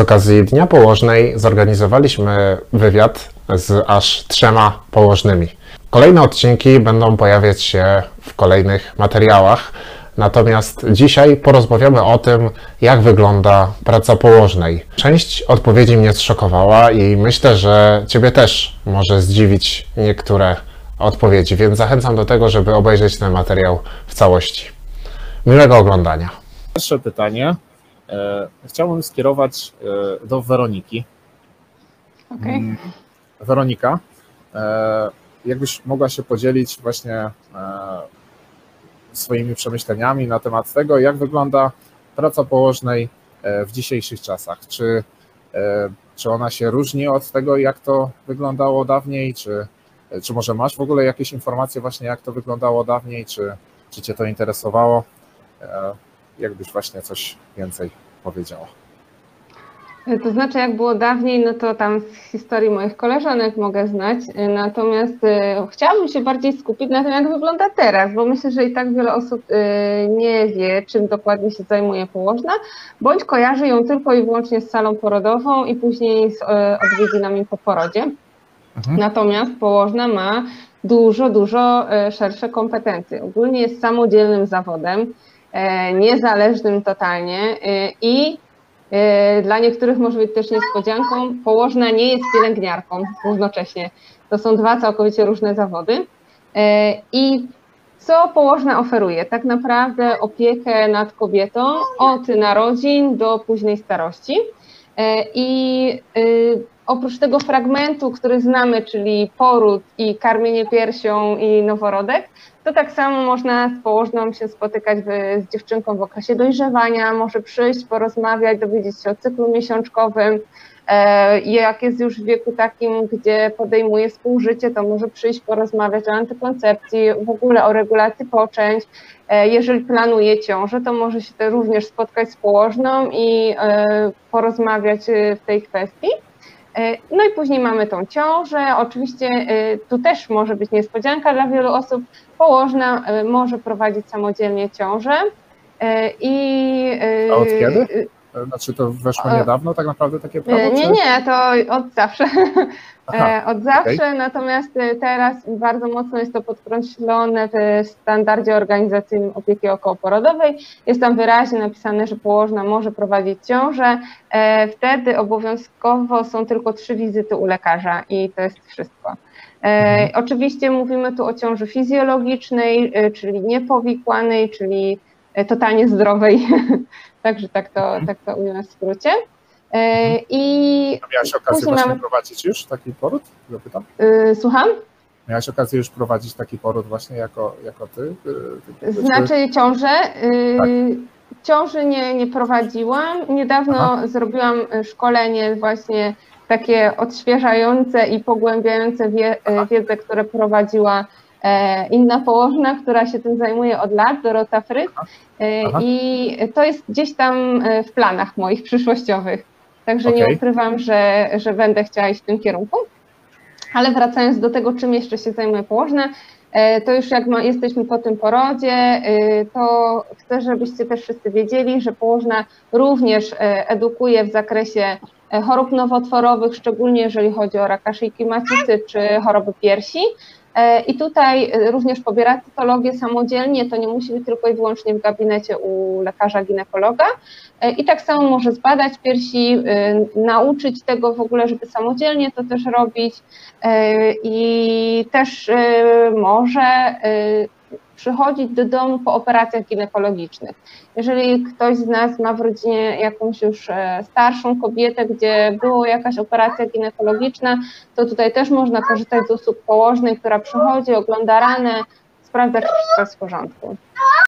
Z okazji Dnia Położnej zorganizowaliśmy wywiad z aż trzema położnymi. Kolejne odcinki będą pojawiać się w kolejnych materiałach, natomiast dzisiaj porozmawiamy o tym, jak wygląda praca położnej. Część odpowiedzi mnie zszokowała i myślę, że Ciebie też może zdziwić niektóre odpowiedzi, więc zachęcam do tego, żeby obejrzeć ten materiał w całości. Miłego oglądania. Pierwsze pytanie chciałbym skierować e, do Weroniki. Okej. Mm, Weronika, e, jakbyś mogła się podzielić właśnie e, swoimi przemyśleniami na temat tego, jak wygląda praca położnej e, w dzisiejszych czasach. Czy, e, czy ona się różni od tego, jak to wyglądało dawniej, czy, czy może masz w ogóle jakieś informacje właśnie, jak to wyglądało dawniej, czy, czy Cię to interesowało? E, Jakbyś właśnie coś więcej powiedziała. To znaczy, jak było dawniej, no to tam z historii moich koleżanek mogę znać. Natomiast e, chciałabym się bardziej skupić na tym, jak wygląda teraz, bo myślę, że i tak wiele osób e, nie wie, czym dokładnie się zajmuje położna, bądź kojarzy ją tylko i wyłącznie z salą porodową i później z e, odwiedzinami po porodzie. Mhm. Natomiast położna ma dużo, dużo e, szersze kompetencje. Ogólnie jest samodzielnym zawodem, e, niezależnym totalnie e, i e, dla niektórych może być też niespodzianką, położna nie jest pielęgniarką równocześnie. To są dwa całkowicie różne zawody. E, I co położna oferuje? Tak naprawdę opiekę nad kobietą od narodzin do późnej starości. E, I oprócz tego fragmentu, który znamy, czyli poród i karmienie piersią i noworodek, to tak samo można z położną się spotykać z dziewczynką w okresie dojrzewania, może przyjść, porozmawiać, dowiedzieć się o cyklu miesiączkowym. E, jak jest już w wieku takim, gdzie podejmuje współżycie, to może przyjść, porozmawiać o antykoncepcji, w ogóle o regulacji poczęć. E, jeżeli planuje ciążę, to może się również spotkać z położną i e, porozmawiać w tej kwestii. E, No i później mamy tą ciążę. Oczywiście e, tu też może być niespodzianka dla wielu osób. Położna e, może prowadzić samodzielnie ciążę. I, A od kiedy? E, Znaczy to weszło E, niedawno tak naprawdę takie prawo? Nie, czy- nie, to od zawsze. Aha, E, Od zawsze, natomiast e, teraz bardzo mocno jest to podkreślone w standardzie organizacyjnym opieki okołoporodowej. Jest tam wyraźnie napisane, że położna może prowadzić ciążę. E, Wtedy obowiązkowo są tylko trzy wizyty u lekarza i to jest wszystko. E, Mhm. Oczywiście mówimy tu o ciąży fizjologicznej, e, czyli niepowikłanej, czyli e, totalnie zdrowej. Także tak to, tak to ujmę w skrócie. E, I A Miałaś okazję właśnie mamy- prowadzić już taki poród? Zapytam. y, słucham? Miałaś okazję już prowadzić taki poród właśnie jako, jako ty? Ty- Znaczy ciążę. Tak. Ciąży nie, nie prowadziłam. Niedawno Aha. zrobiłam szkolenie właśnie takie odświeżające i pogłębiające wie, wiedzę, które prowadziła e, inna położna, która się tym zajmuje od lat, Dorota Fryt. E, Aha. I to jest gdzieś tam e, w planach moich przyszłościowych. Także nie Okej. ukrywam, że, że będę chciała iść w tym kierunku. Ale wracając do tego, czym jeszcze się zajmuje położna, e, to już jak ma, jesteśmy po tym porodzie, e, to chcę, żebyście też wszyscy wiedzieli, że położna również e, edukuje w zakresie e, chorób nowotworowych, szczególnie jeżeli chodzi o raka szyjki macicy czy choroby piersi. E, I tutaj e, również pobiera cytologię samodzielnie, to nie musi być tylko i wyłącznie w gabinecie u lekarza ginekologa. E, I tak samo może zbadać piersi, nauczyć tego w ogóle, żeby samodzielnie to też robić i też może przychodzić do domu po operacjach ginekologicznych. Jeżeli ktoś z nas ma w rodzinie jakąś już e, starszą kobietę, gdzie była jakaś operacja ginekologiczna, to tutaj też można korzystać z usług położnej, która przychodzi, ogląda ranę, sprawdza, czy wszystko jest w porządku.